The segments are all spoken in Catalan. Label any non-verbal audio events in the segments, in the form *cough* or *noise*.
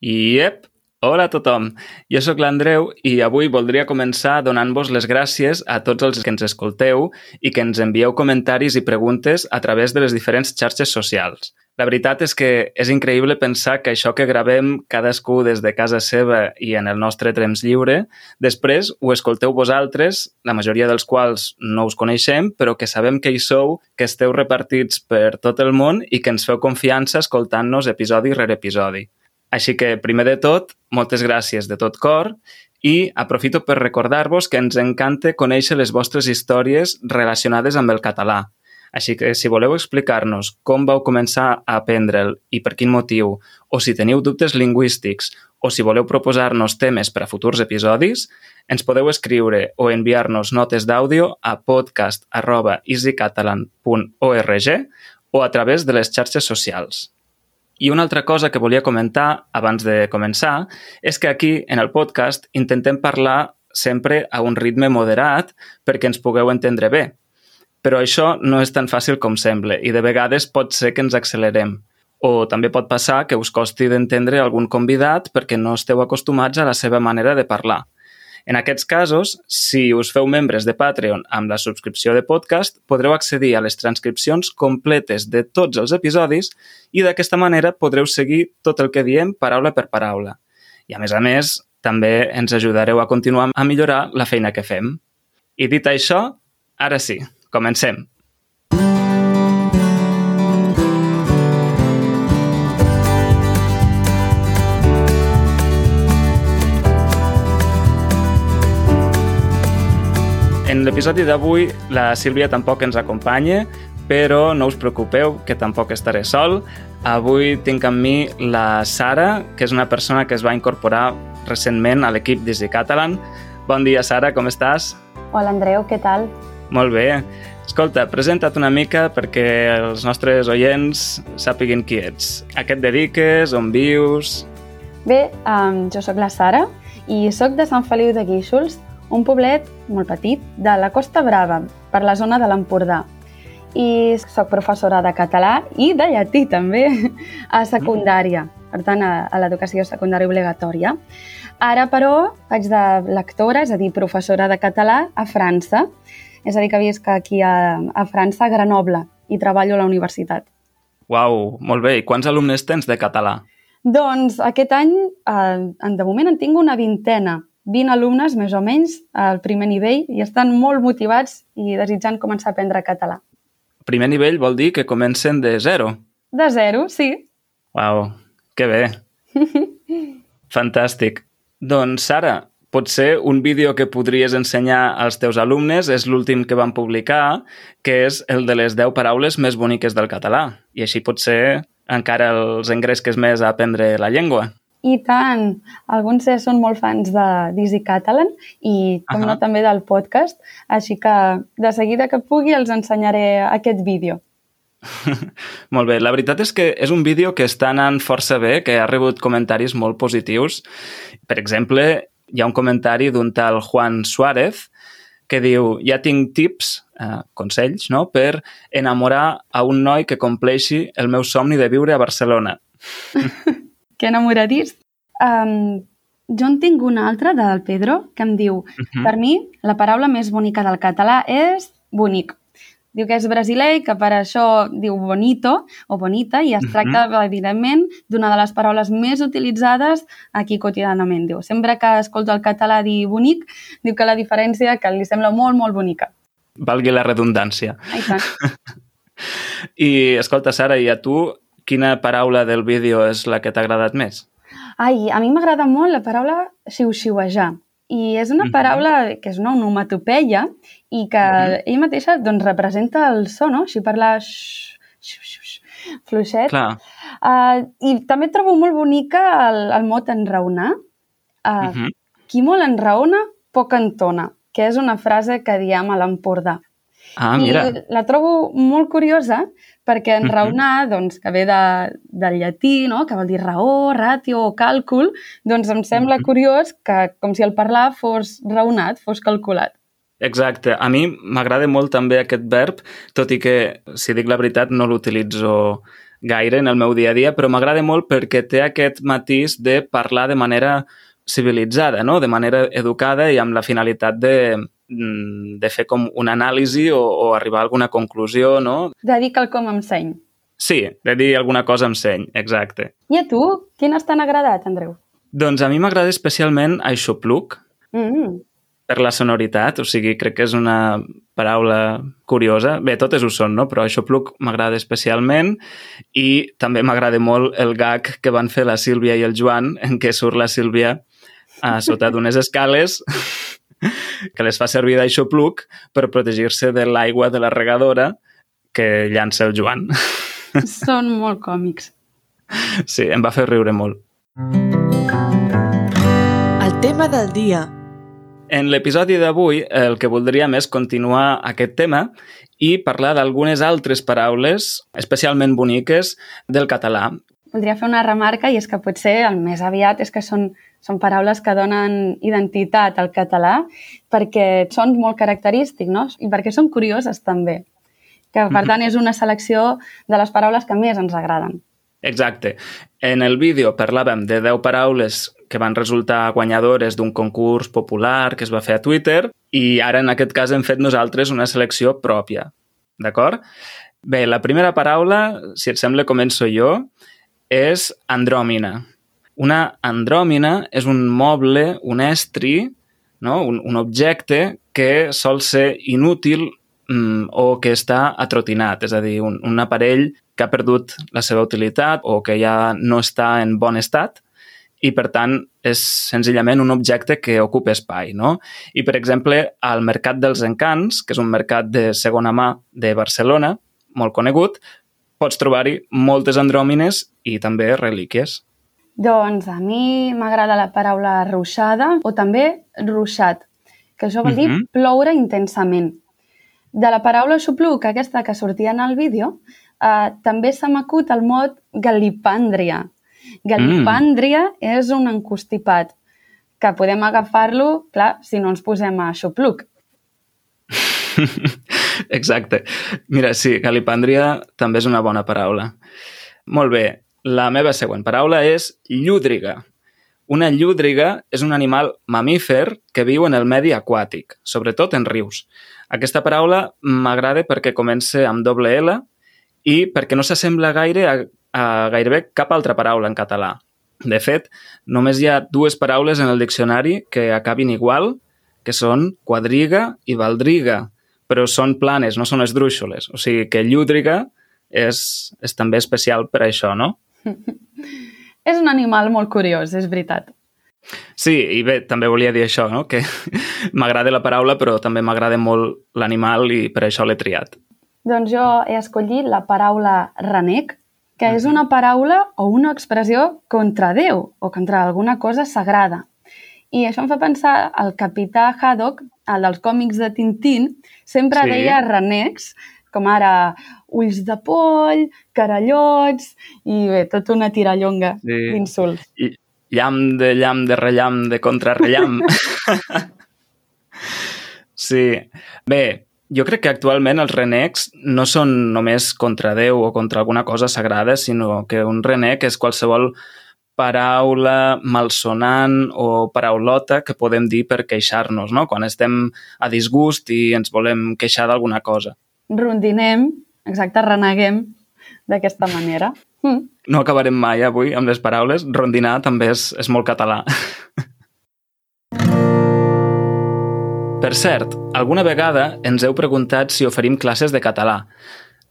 Iep! Hola a tothom! Jo sóc l'Andreu i avui voldria començar donant-vos les gràcies a tots els que ens escolteu i que ens envieu comentaris i preguntes a través de les diferents xarxes socials. La veritat és que és increïble pensar que això que gravem cadascú des de casa seva i en el nostre temps lliure, després ho escolteu vosaltres, la majoria dels quals no us coneixem, però que sabem que hi sou, que esteu repartits per tot el món i que ens feu confiança escoltant-nos episodi rere episodi. Així que, primer de tot, moltes gràcies de tot cor i aprofito per recordar-vos que ens encanta conèixer les vostres històries relacionades amb el català. Així que, si voleu explicar-nos com vau començar a aprendre'l i per quin motiu, o si teniu dubtes lingüístics, o si voleu proposar-nos temes per a futurs episodis, ens podeu escriure o enviar-nos notes d'àudio a podcast arroba easycatalan.org o a través de les xarxes socials. I una altra cosa que volia comentar abans de començar és que aquí, en el podcast, intentem parlar sempre a un ritme moderat perquè ens pugueu entendre bé. Però això no és tan fàcil com sembla i de vegades pot ser que ens accelerem. O també pot passar que us costi d'entendre algun convidat perquè no esteu acostumats a la seva manera de parlar. En aquests casos, si us feu membres de Patreon amb la subscripció de podcast, podreu accedir a les transcripcions completes de tots els episodis i d'aquesta manera podreu seguir tot el que diem paraula per paraula. I a més a més, també ens ajudareu a continuar a millorar la feina que fem. I dit això, ara sí, comencem. L'episodi d'avui la Sílvia tampoc ens acompanya, però no us preocupeu, que tampoc estaré sol. Avui tinc amb mi la Sara, que és una persona que es va incorporar recentment a l'equip d'Easy Catalan. Bon dia, Sara, com estàs? Hola, Andreu, què tal? Molt bé. Escolta, presenta't una mica perquè els nostres oients sàpiguin qui ets. A què et dediques, on vius... Bé, um, jo sóc la Sara i sóc de Sant Feliu de Guíxols, un poblet molt petit de la Costa Brava, per la zona de l'Empordà. I sóc professora de català i de llatí també, *laughs* a secundària, per tant, a, a l'educació secundària obligatòria. Ara, però, faig de lectora, és a dir, professora de català a França. És a dir, que visc aquí a, a França, a Grenoble, i treballo a la universitat. Uau, molt bé. I quants alumnes tens de català? Doncs aquest any, eh, de moment, en tinc una vintena, 20 alumnes, més o menys, al primer nivell, i estan molt motivats i desitjant començar a aprendre català. Primer nivell vol dir que comencen de zero? De zero, sí. Uau, que bé. *laughs* Fantàstic. Doncs, Sara, potser un vídeo que podries ensenyar als teus alumnes és l'últim que van publicar, que és el de les 10 paraules més boniques del català. I així potser encara els engresques més a aprendre la llengua. I tant! Alguns són molt fans de d'Easy Catalan i, com uh -huh. no, també del podcast, així que de seguida que pugui els ensenyaré aquest vídeo. *laughs* molt bé. La veritat és que és un vídeo que està anant força bé, que ha rebut comentaris molt positius. Per exemple, hi ha un comentari d'un tal Juan Suárez que diu ja tinc tips, eh, consells, no?, per enamorar a un noi que compleixi el meu somni de viure a Barcelona. *laughs* que enamoradís. Um, jo en tinc un altre del Pedro que em diu, uh -huh. per mi la paraula més bonica del català és bonic. Diu que és brasiler i que per això diu bonito o bonita i es tracta, uh -huh. evidentment, d'una de les paraules més utilitzades aquí quotidianament. Diu, sempre que escolta el català dir bonic, diu que la diferència que li sembla molt, molt bonica. Valgui la redundància. Tant. *laughs* I, escolta, Sara, i a tu quina paraula del vídeo és la que t'ha agradat més? Ai, a mi m'agrada molt la paraula xiu-xiuejar. I és una paraula que és una onomatopeia i que -huh. ell mateixa doncs, representa el so, no? Així parlar x, x, x, fluixet. Clar. Uh, I també trobo molt bonica el, el mot enraonar. Uh, uh -huh. Qui molt enraona, poc entona, que és una frase que diem a l'Empordà. Ah, mira. I la trobo molt curiosa perquè enraonar, uh -huh. doncs, que ve de, del llatí, no? que vol dir raó, ràtio o càlcul, doncs em sembla -huh. curiós que, com si el parlar fos raonat, fos calculat. Exacte. A mi m'agrada molt també aquest verb, tot i que, si dic la veritat, no l'utilitzo gaire en el meu dia a dia, però m'agrada molt perquè té aquest matís de parlar de manera civilitzada, no? de manera educada i amb la finalitat de, mm, de fer com una anàlisi o, o arribar a alguna conclusió, no? De dir quelcom amb seny. Sí, de dir alguna cosa amb seny, exacte. I a tu, quines t'han agradat, Andreu? Doncs a mi m'agrada especialment Aixopluc, Mm -hmm. per la sonoritat, o sigui, crec que és una paraula curiosa. Bé, totes ho són, no? Però Aixopluc m'agrada especialment i també m'agrada molt el gag que van fer la Sílvia i el Joan en què surt la Sílvia a sota d'unes escales que les fa servir d'aixopluc per protegir-se de l'aigua de la regadora que llança el Joan. Són molt còmics. Sí, em va fer riure molt. El tema del dia. En l'episodi d'avui el que voldríem és continuar aquest tema i parlar d'algunes altres paraules especialment boniques del català. Voldria fer una remarca i és que potser el més aviat és que són, són paraules que donen identitat al català perquè són molt característics no? i perquè són curioses també. Que, per tant, és una selecció de les paraules que més ens agraden. Exacte. En el vídeo parlàvem de 10 paraules que van resultar guanyadores d'un concurs popular que es va fer a Twitter i ara en aquest cas hem fet nosaltres una selecció pròpia. D'acord? Bé, la primera paraula, si et sembla començo jo, és andròmina. Una andròmina és un moble, un estri, no? un, un objecte que sol ser inútil mm, o que està atrotinat, és a dir, un, un aparell que ha perdut la seva utilitat o que ja no està en bon estat i, per tant, és senzillament un objecte que ocupa espai. No? I, per exemple, al Mercat dels Encants, que és un mercat de segona mà de Barcelona, molt conegut, pots trobar-hi moltes andròmines i també relíquies. Doncs a mi m'agrada la paraula ruixada o també ruixat, que això vol dir Mhm. ploure intensament. De la paraula xupluc, aquesta que sortia en el vídeo, eh, també se m'acut el mot galipàndria. Galipàndria és un encostipat, que podem agafar-lo, clar, si no ens posem a xupluc. *laughs* *laughs* Exacte. Mira, sí, galipàndria també és una bona paraula. Molt bé. La meva següent paraula és llúdriga. Una llúdriga és un animal mamífer que viu en el medi aquàtic, sobretot en rius. Aquesta paraula m'agrada perquè comença amb doble L i perquè no s'assembla gaire a, a gairebé cap altra paraula en català. De fet, només hi ha dues paraules en el diccionari que acabin igual, que són quadriga i valdriga, però són planes, no són esdrúixoles. O sigui que llúdriga és, és també especial per això, no? *laughs* És un animal molt curiós, és veritat. Sí, i bé, també volia dir això, no? que *laughs* m'agrada la paraula, però també m'agrada molt l'animal i per això l'he triat. Doncs jo he escollit la paraula renec, que és una paraula o una expressió contra Déu o contra alguna cosa sagrada. I això em fa pensar el capità Haddock, dels còmics de Tintín, sempre Sí. deia renecs, com ara ulls de poll, carallots i bé, tota una tirallonga Sí. d'insults. I llamp de llamp de rellamp de contrarrellamp. *laughs* sí. Bé, jo crec que actualment els renecs no són només contra Déu o contra alguna cosa sagrada, sinó que un renec és qualsevol paraula malsonant o paraulota que podem dir per queixar-nos, no? Quan estem a disgust i ens volem queixar d'alguna cosa. Rondinem, exacte, reneguem d'aquesta manera. Mm. No acabarem mai avui amb les paraules. Rondinar també és, és molt català. Per cert, alguna vegada ens heu preguntat si oferim classes de català.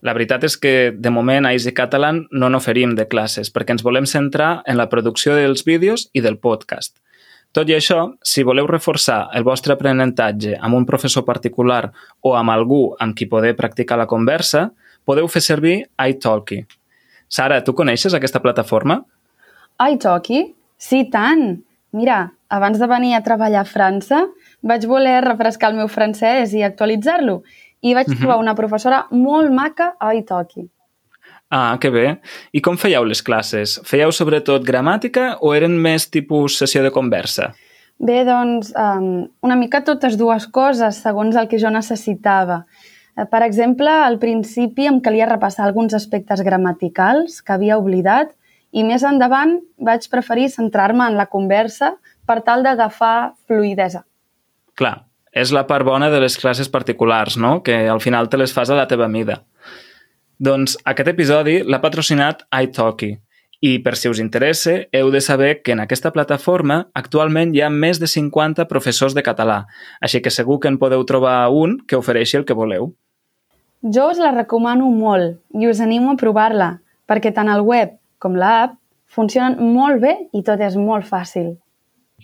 La veritat és que, de moment, a Easy Catalan no n'oferim de classes, perquè ens volem centrar en la producció dels vídeos i del podcast. Tot i això, si voleu reforçar el vostre aprenentatge amb un professor particular o amb algú amb qui poder practicar la conversa, podeu fer servir iTalki. Sara, tu coneixes aquesta plataforma? iTalki? Sí, tant! Mira, abans de venir a treballar a França, vaig voler refrescar el meu francès i actualitzar-lo. I vaig Mhm. trobar una professora molt maca a iTalki. Ah, que bé. I com fèieu les classes? Fèieu sobretot gramàtica o eren més tipus sessió de conversa? Bé, doncs, um, una mica totes dues coses, segons el que jo necessitava. Eh, Per exemple, al principi em calia repassar alguns aspectes gramaticals que havia oblidat i més endavant vaig preferir centrar-me en la conversa per tal d'agafar fluidesa. Clar, és la part bona de les classes particulars, no? Que al final te les fas a la teva mida. Doncs aquest episodi l'ha patrocinat iTalki i per si us interessa heu de saber que en aquesta plataforma actualment hi ha més de 50 professors de català, així que segur que en podeu trobar un que ofereixi el que voleu. Jo us la recomano molt i us animo a provar-la, perquè tant el web com l'app funcionen molt bé i tot és molt fàcil.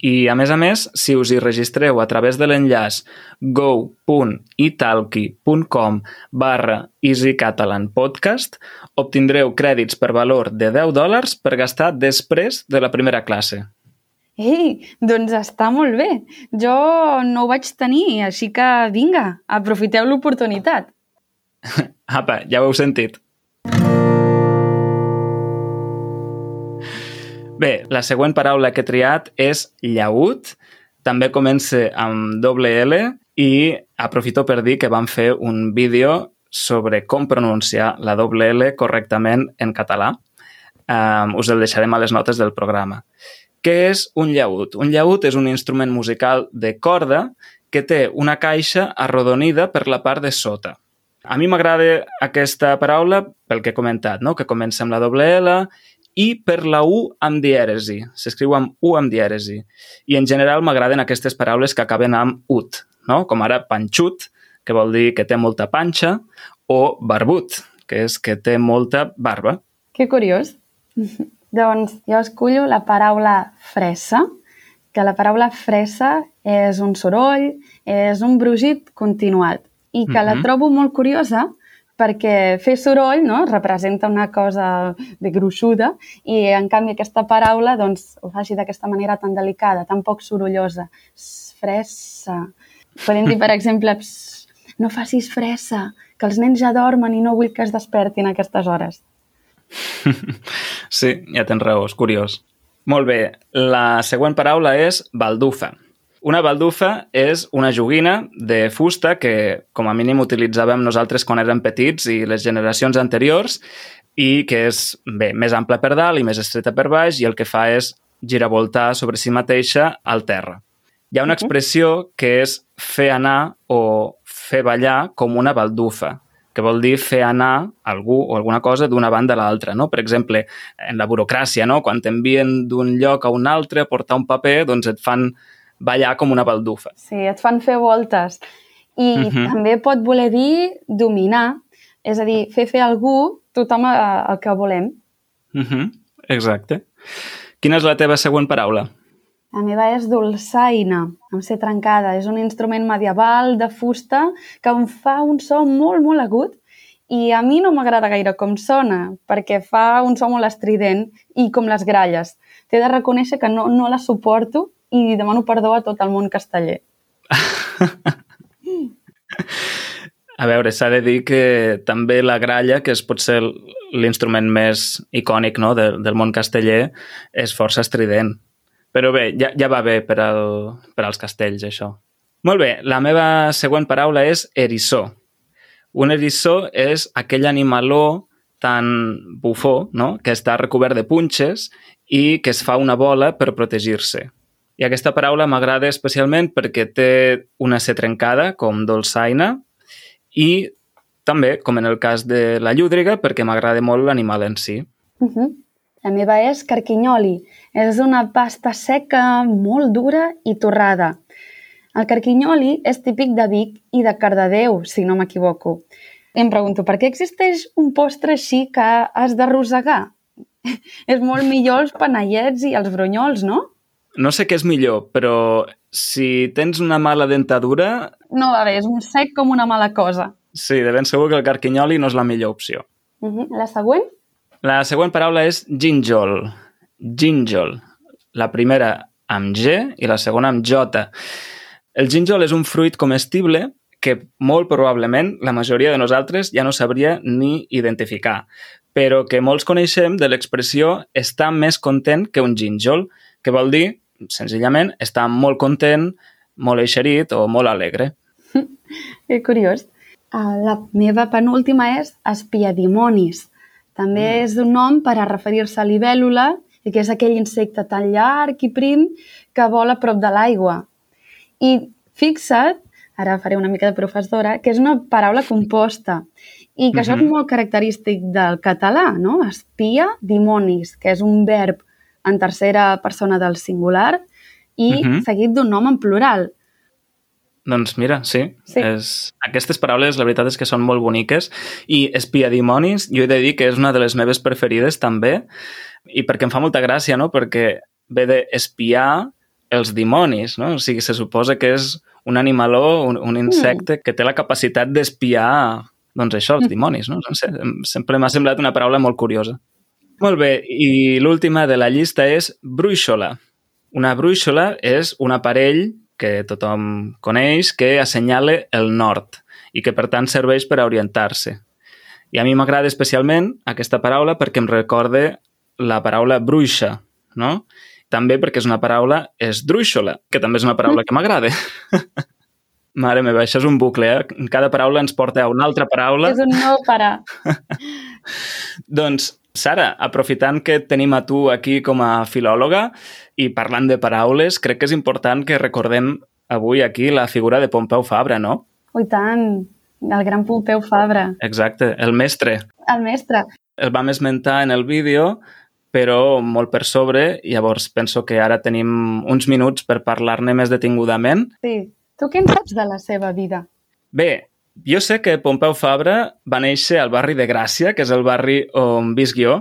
I, a més a més, si us hi registreu a través de l'enllaç go.italki.com barra easycatalanpodcast, obtindreu crèdits per valor de 10 dòlars per gastar després de la primera classe. Ei, doncs està molt bé. Jo no ho vaig tenir, així que vinga, aprofiteu l'oportunitat. *laughs* Apa, ja ho heu sentit. Bé, la següent paraula que he triat és llaüt. També comença amb doble L i aprofito per dir que vam fer un vídeo sobre com pronunciar la doble L correctament en català. Um, us el deixarem a les notes del programa. Què és un llaüt? Un llaüt és un instrument musical de corda que té una caixa arrodonida per la part de sota. A mi m'agrada aquesta paraula pel que he comentat, no? que comença amb la doble L i per la U amb dièresi. S'escriu amb U amb dièresi. I en general m'agraden aquestes paraules que acaben amb ut, no? com ara panxut, que vol dir que té molta panxa, o barbut, que és que té molta barba. Que curiós. *laughs* doncs jo escullo la paraula fressa, que la paraula fressa és un soroll, és un brugit continuat i que la Mhm. trobo molt curiosa perquè fer soroll no, representa una cosa de gruixuda i en canvi aquesta paraula doncs, ho faci d'aquesta manera tan delicada, tan poc sorollosa. Fressa. Podem dir, per *laughs* exemple, "Ps, no facis fressa, que els nens ja dormen i no vull que es despertin a aquestes hores. *laughs* Sí, ja tens raó, és curiós. Molt bé, la següent paraula és baldufa. Una baldufa és una joguina de fusta que, com a mínim, utilitzàvem nosaltres quan érem petits i les generacions anteriors i que és, bé, més ampla per dalt i més estreta per baix i el que fa és giravoltar sobre si mateixa al terra. Hi ha una expressió que és fer anar o fer ballar com una baldufa, que vol dir fer anar algú o alguna cosa d'una banda a l'altra. No? Per exemple, en la burocràcia, no? quan t'envien d'un lloc a un altre a portar un paper, doncs et fan ballar com una baldufa. Sí, et fan fer voltes. I Mhm. també pot voler dir dominar, és a dir, fer fer algú tothom eh, el que volem. Uh -huh. Exacte. Quina és la teva següent paraula? La meva és dolçaina, amb ser trencada. És un instrument medieval de fusta que em fa un so molt, molt agut i a mi no m'agrada gaire com sona, perquè fa un so molt estrident i com les gralles. T'he de reconèixer que no, no la suporto i demano perdó a tot el món casteller. *laughs* A veure, s'ha de dir que també la gralla, que és potser l'instrument més icònic no? del, del món casteller, és força estrident. Però bé, ja, ja va bé per, al, per als castells, això. Molt bé, la meva següent paraula és erissó. Un erissó és aquell animaló tan bufó, no? que està recobert de punxes i que es fa una bola per protegir-se. I aquesta paraula m'agrada especialment perquè té una C trencada, com dolçaina, i també, com en el cas de la llúdriga, perquè m'agrada molt l'animal en si. Uh -huh. La meva és carquinyoli. És una pasta seca, molt dura i torrada. El carquinyoli és típic de Vic i de Cardedeu, si no m'equivoco. Em pregunto, per què existeix un postre així que has de rosegar? *laughs* és molt millor els panellets i els brunyols, no? No sé què és millor, però si tens una mala dentadura, No va bé, és un sec com una mala cosa. sí, de ben segur que el carquinyoli no és la millor opció. Uh -huh. La següent? La següent paraula és ginjol. Ginjol. La primera amb G i la segona amb J. El ginjol és un fruit comestible que molt probablement la majoria de nosaltres ja no sabria ni identificar, però que molts coneixem de l'expressió estar més content que un ginjol, que vol dir, senzillament, estar molt content, molt eixerit o molt alegre. *laughs* Que curiós. Uh, la meva penúltima és espiadimonis. També mm. és un nom per a referir-se a libèl·lula, que és aquell insecte tan llarg i prim que vola a prop de l'aigua. I fixa't, ara faré una mica de professora, que és una paraula composta i que mm -hmm. això és molt característic del català, no? Espia, dimonis, que és un verb en tercera persona del singular i mm -hmm. seguit d'un nom en plural. Doncs mira, sí. sí. És... Aquestes paraules, la veritat és que són molt boniques. I espiadimonis, jo he de dir que és una de les meves preferides també, i perquè em fa molta gràcia, no? Perquè ve d'espiar els dimonis, no? O sigui, se suposa que és un animaló, un, un insecte mm. que té la capacitat d'espiar doncs això, els mm. dimonis, no? no sé, sempre m'ha semblat una paraula molt curiosa. Molt bé, i l'última de la llista és brúixola. Una brúixola és un aparell que tothom coneix que assenyala el nord i que, per tant, serveix per a orientar-se. I a mi m'agrada especialment aquesta paraula perquè em recorde la paraula bruixa, no? També perquè és una paraula esdrúixola, que també és una paraula que m'agrada. *laughs* Mare meva, això és un bucle, eh? Cada paraula ens porta a una altra paraula. És un no parar. *laughs* doncs, Sara, aprofitant que tenim a tu aquí com a filòloga i parlant de paraules, crec que és important que recordem avui aquí la figura de Pompeu Fabra, no? Oh, i tant, el gran Pompeu Fabra. Exacte, el mestre. El mestre. El vam esmentar en el vídeo, però molt per sobre, llavors penso que ara tenim uns minuts per parlar-ne més detingudament. Sí Tu què en saps de la seva vida? Bé, jo sé que Pompeu Fabra va néixer al barri de Gràcia, que és el barri on visc jo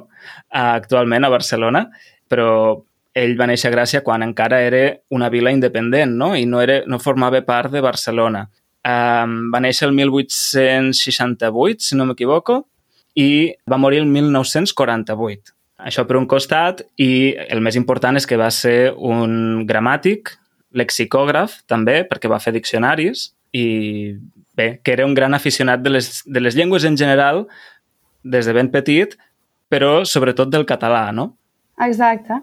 actualment a Barcelona, però ell va néixer a Gràcia quan encara era una vila independent, no? I no, era, no formava part de Barcelona. Um, va néixer el 1868, si no m'equivoco, i va morir el 1948. Això per un costat, i el més important és que va ser un gramàtic, lexicògraf també, perquè va fer diccionaris i bé, que era un gran aficionat de les, de les llengües en general des de ben petit, però sobretot del català, no? Exacte.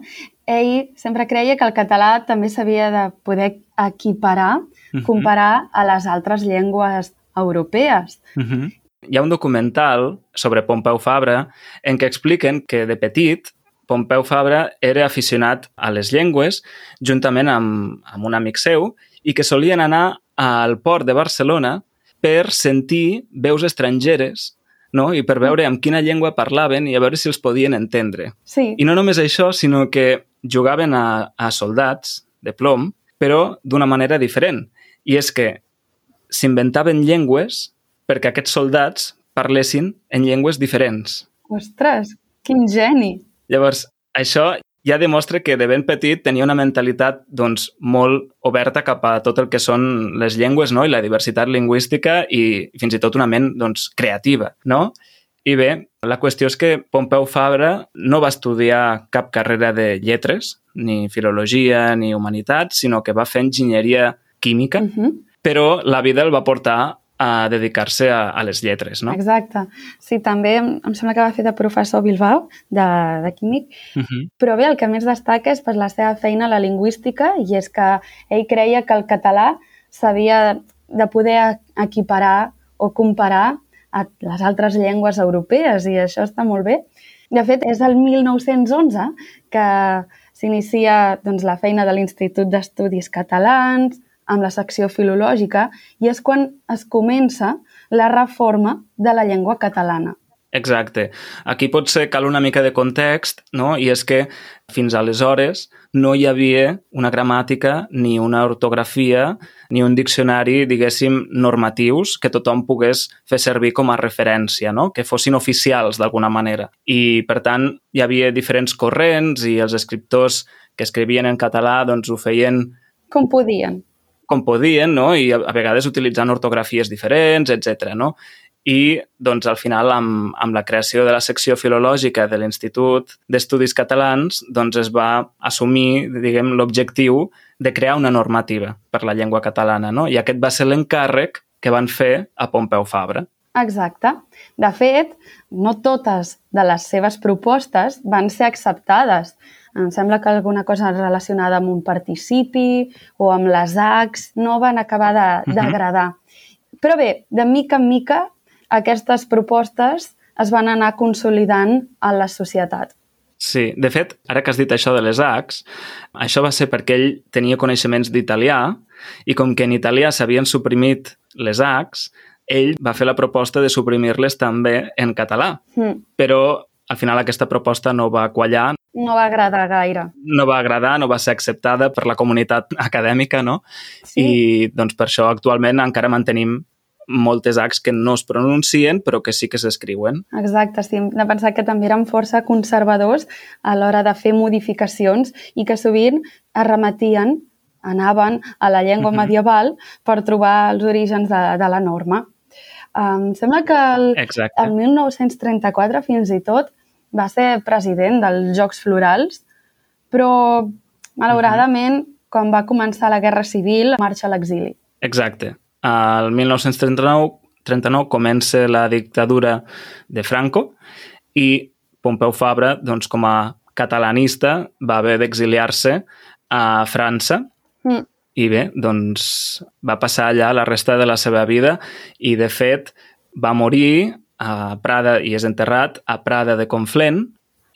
Ell sempre creia que el català també s'havia de poder equiparar, uh mhm. -huh. comparar a les altres llengües europees. Uh mhm. -huh. Hi ha un documental sobre Pompeu Fabra en què expliquen que de petit Pompeu Fabra era aficionat a les llengües, juntament amb, amb un amic seu, i que solien anar al port de Barcelona per sentir veus estrangeres no? i per veure amb quina llengua parlaven i a veure si els podien entendre. Sí. I no només això, sinó que jugaven a, a soldats de plom, però d'una manera diferent. I és que s'inventaven llengües perquè aquests soldats parlessin en llengües diferents. Ostres, quin geni! Llavors, això ja demostra que de ben petit tenia una mentalitat doncs, molt oberta cap a tot el que són les llengües no? i la diversitat lingüística i fins i tot una ment doncs, creativa. No? I bé, la qüestió és que Pompeu Fabra no va estudiar cap carrera de lletres, ni filologia, ni humanitats, sinó que va fer enginyeria química, uh -huh. però la vida el va portar a dedicar-se a, a les lletres, no? Exacte. Sí, també em, em sembla que va fer de professor Bilbao, de, de químic, uh -huh. però bé, el que més destaca és per la seva feina a la lingüística i és que ell creia que el català s'havia de poder equiparar o comparar a les altres llengües europees i això està molt bé. De fet, és el 1911 que s'inicia doncs, la feina de l'Institut d'Estudis Catalans, amb la secció filològica i és quan es comença la reforma de la llengua catalana. Exacte. Aquí potser cal una mica de context, no? I és que fins aleshores no hi havia una gramàtica ni una ortografia ni un diccionari, diguéssim, normatius que tothom pogués fer servir com a referència, no? que fossin oficials d'alguna manera. I, per tant, hi havia diferents corrents i els escriptors que escrivien en català doncs, ho feien... Com podien com podien, no? i a, a vegades utilitzant ortografies diferents, etc. No? I doncs, al final, amb, amb la creació de la secció filològica de l'Institut d'Estudis Catalans, doncs, es va assumir diguem l'objectiu de crear una normativa per la llengua catalana. No? I aquest va ser l'encàrrec que van fer a Pompeu Fabra. Exacte. De fet, no totes de les seves propostes van ser acceptades. Em sembla que alguna cosa relacionada amb un participi o amb les Acs no van acabar d'agradar. Uh -huh. Però bé, de mica en mica, aquestes propostes es van anar consolidant a la societat. Sí, de fet, ara que has dit això de les Acs, això va ser perquè ell tenia coneixements d'italià i com que en italià s'havien suprimit les Acs, ell va fer la proposta de suprimir-les també en català. Mm. Però al final aquesta proposta no va quallar, No va agradar gaire. no va agradar, no va ser acceptada per la comunitat *laughs* acadèmica, no? Sí. I doncs per això actualment encara mantenim moltes Acs que no es pronuncien però que sí que s'escriuen. Exacte, sí. Hem de pensar que també eren força conservadors a l'hora de fer modificacions i que sovint es remetien, anaven a la llengua Mhm. medieval per trobar els orígens de, de la norma. Em sembla que el, Exacte. el 1934 fins i tot va ser president dels Jocs Florals, però malauradament, quan va començar la Guerra Civil, marxa a l'exili. Exacte. El 1939 39 comença la dictadura de Franco i Pompeu Fabra, doncs, com a catalanista, va haver d'exiliar-se a França Mm. i bé, doncs va passar allà la resta de la seva vida i, de fet, va morir a Prada i és enterrat a Prada de Conflent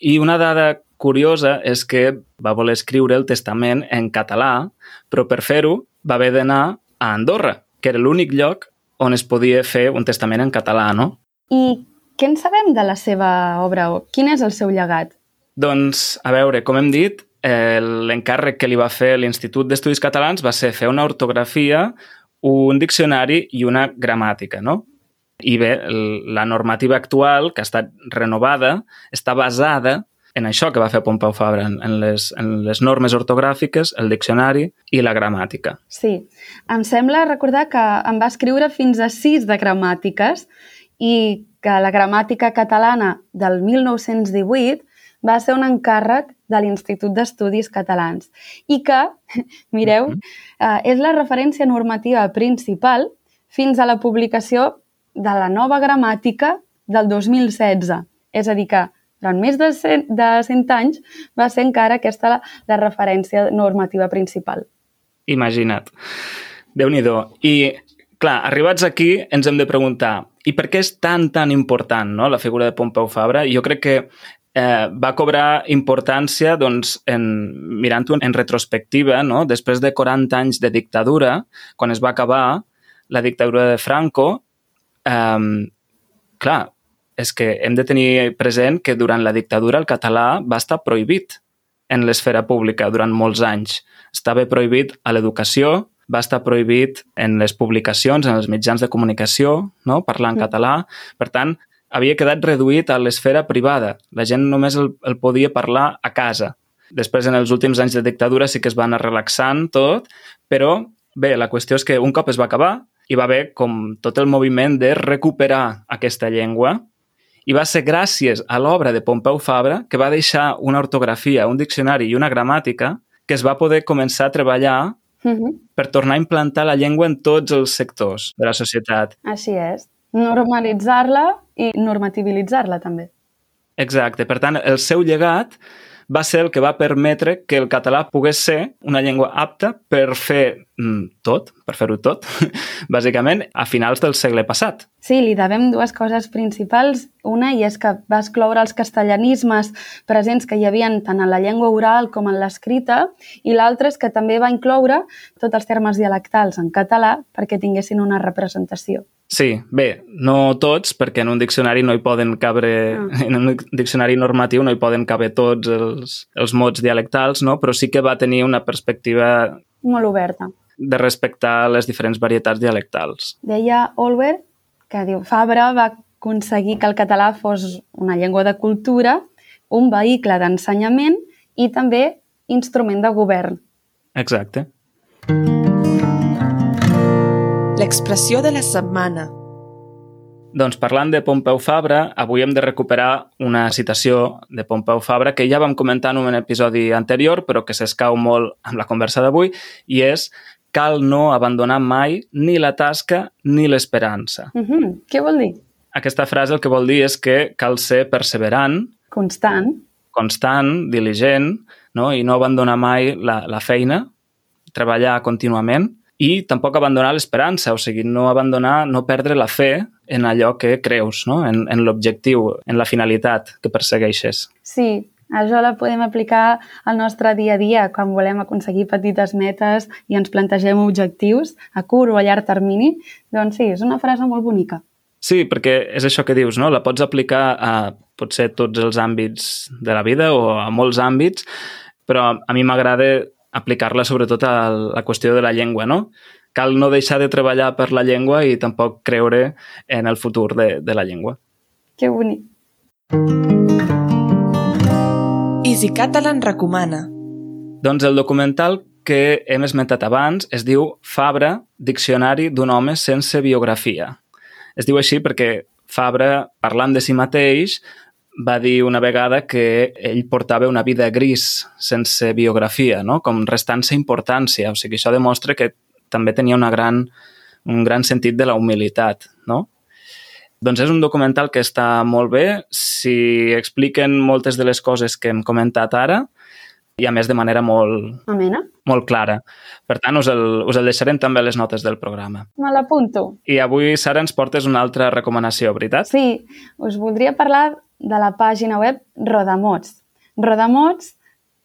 i una dada curiosa és que va voler escriure el testament en català, però per fer-ho va haver d'anar a Andorra, que era l'únic lloc on es podia fer un testament en català, no? I què en sabem de la seva obra? o Quin és el seu llegat? Doncs, a veure, com hem dit, eh, l'encàrrec que li va fer l'Institut d'Estudis Catalans va ser fer una ortografia, un diccionari i una gramàtica, no? I bé, la normativa actual, que ha estat renovada, està basada en això que va fer Pompeu Fabra, en, les, en les normes ortogràfiques, el diccionari i la gramàtica. Sí, em sembla recordar que em va escriure fins a sis de gramàtiques i que la gramàtica catalana del 1918 va ser un encàrrec de l'Institut d'Estudis Catalans. I que, *laughs* mireu, eh, és la referència normativa principal fins a la publicació de la nova gramàtica del 2016. És a dir, que durant més de 100, de 100 anys va ser encara aquesta la, la referència normativa principal. Imagina't. déu nhi I, clar, arribats aquí ens hem de preguntar i per què és tan, tan important no, la figura de Pompeu Fabra? Jo crec que eh, va cobrar importància doncs, mirant-ho en retrospectiva, no? després de 40 anys de dictadura, quan es va acabar la dictadura de Franco, eh, clar, és que hem de tenir present que durant la dictadura el català va estar prohibit en l'esfera pública durant molts anys. Estava prohibit a l'educació, va estar prohibit en les publicacions, en els mitjans de comunicació, no? parlar en Mm. català. Per tant, havia quedat reduït a l'esfera privada. La gent només el, el podia parlar a casa. Després, en els últims anys de dictadura, sí que es va anar relaxant tot, però bé, la qüestió és que un cop es va acabar, hi va haver com tot el moviment de recuperar aquesta llengua i va ser gràcies a l'obra de Pompeu Fabra que va deixar una ortografia, un diccionari i una gramàtica que es va poder començar a treballar Uh -huh. per tornar a implantar la llengua en tots els sectors de la societat. Així és. Normalitzar-la i normativitzar-la també. Exacte. Per tant, el seu llegat va ser el que va permetre que el català pogués ser una llengua apta per fer mm, tot, per fer-ho tot, *laughs* bàsicament, a finals del segle passat. Sí, li devem dues coses principals. Una, i és que va excloure els castellanismes presents que hi havien tant en la llengua oral com en l'escrita, i l'altra és que també va incloure tots els termes dialectals en català perquè tinguessin una representació. Sí, bé, no tots, perquè en un diccionari no hi poden cabre, Ah. en un diccionari normatiu no hi poden caber tots els, els mots dialectals, no? però sí que va tenir una perspectiva Molt oberta. de respectar les diferents varietats dialectals. Deia Olver que diu Fabra va aconseguir que el català fos una llengua de cultura, un vehicle d'ensenyament i també instrument de govern. Exacte. L'expressió de la setmana. Doncs parlant de Pompeu Fabra, avui hem de recuperar una citació de Pompeu Fabra que ja vam comentar en un episodi anterior, però que s'escau molt amb la conversa d'avui, i és cal no abandonar mai ni la tasca ni l'esperança. Uh -huh. Què vol dir? Aquesta frase el que vol dir és que cal ser perseverant, Constant. constant, diligent, no? i no abandonar mai la, la feina, treballar contínuament, i tampoc abandonar l'esperança, o sigui, no abandonar, no perdre la fe en allò que creus, no? en, en l'objectiu, en la finalitat que persegueixes. Sí, això la podem aplicar al nostre dia a dia quan volem aconseguir petites metes i ens plantegem objectius a curt o a llarg termini. Doncs sí, és una frase molt bonica. Sí, perquè és això que dius, no? La pots aplicar a potser tots els àmbits de la vida o a molts àmbits, però a mi m'agrada aplicar-la sobretot a la qüestió de la llengua, no? Cal no deixar de treballar per la llengua i tampoc creure en el futur de, de la llengua. Que bonic. Easy Catalan recomana. Doncs el documental que hem esmentat abans es diu Fabra, Diccionari d'un home sense biografia. Es diu així perquè Fabra, parlant de si mateix, va dir una vegada que ell portava una vida gris, sense biografia, no? com restant-se importància. O sigui, això demostra que també tenia una gran, un gran sentit de la humilitat. No? Doncs és un documental que està molt bé, si expliquen moltes de les coses que hem comentat ara i a més de manera molt, Amena. molt clara. Per tant, us el, us el deixarem també a les notes del programa. Me l'apunto. I avui, Sara, ens portes una altra recomanació, veritat? Sí, us voldria parlar de la pàgina web Rodamots. Rodamots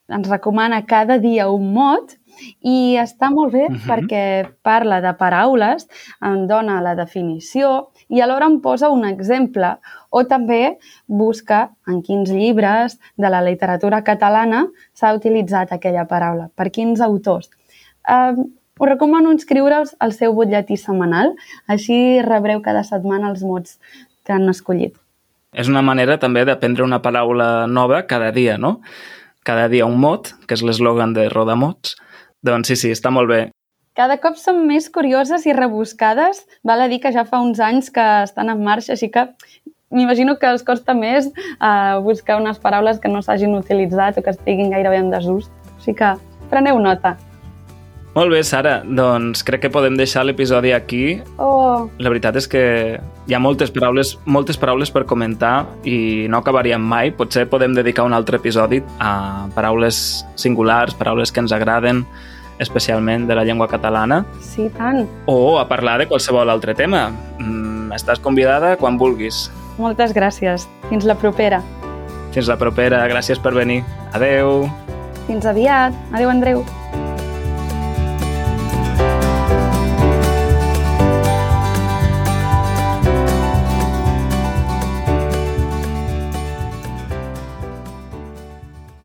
ens recomana cada dia un mot i està molt bé uh -huh. perquè parla de paraules, en dona la definició i alhora em posa un exemple o també busca en quins llibres de la literatura catalana s'ha utilitzat aquella paraula, per quins autors. Uh, us recomano inscriure'ls al seu butlletí setmanal, així rebreu cada setmana els mots que han escollit. És una manera també d'aprendre una paraula nova cada dia, no? Cada dia un mot, que és l'eslògan de Rodamots, doncs sí, sí, està molt bé. Cada cop són més curioses i rebuscades. Val a dir que ja fa uns anys que estan en marxa, així que m'imagino que els costa més uh, buscar unes paraules que no s'hagin utilitzat o que estiguin gairebé en desús. Així que preneu nota. Molt bé, Sara. Doncs crec que podem deixar l'episodi aquí. Oh, La veritat és que hi ha moltes paraules, moltes paraules per comentar i no acabaríem mai. Potser podem dedicar un altre episodi a paraules singulars, paraules que ens agraden, especialment de la llengua catalana, sí, tant. o a parlar de qualsevol altre tema. Mm, estàs convidada quan vulguis. Moltes gràcies. Fins la propera. Fins la propera. Gràcies per venir. Adeu. Fins aviat. Adéu, Andreu.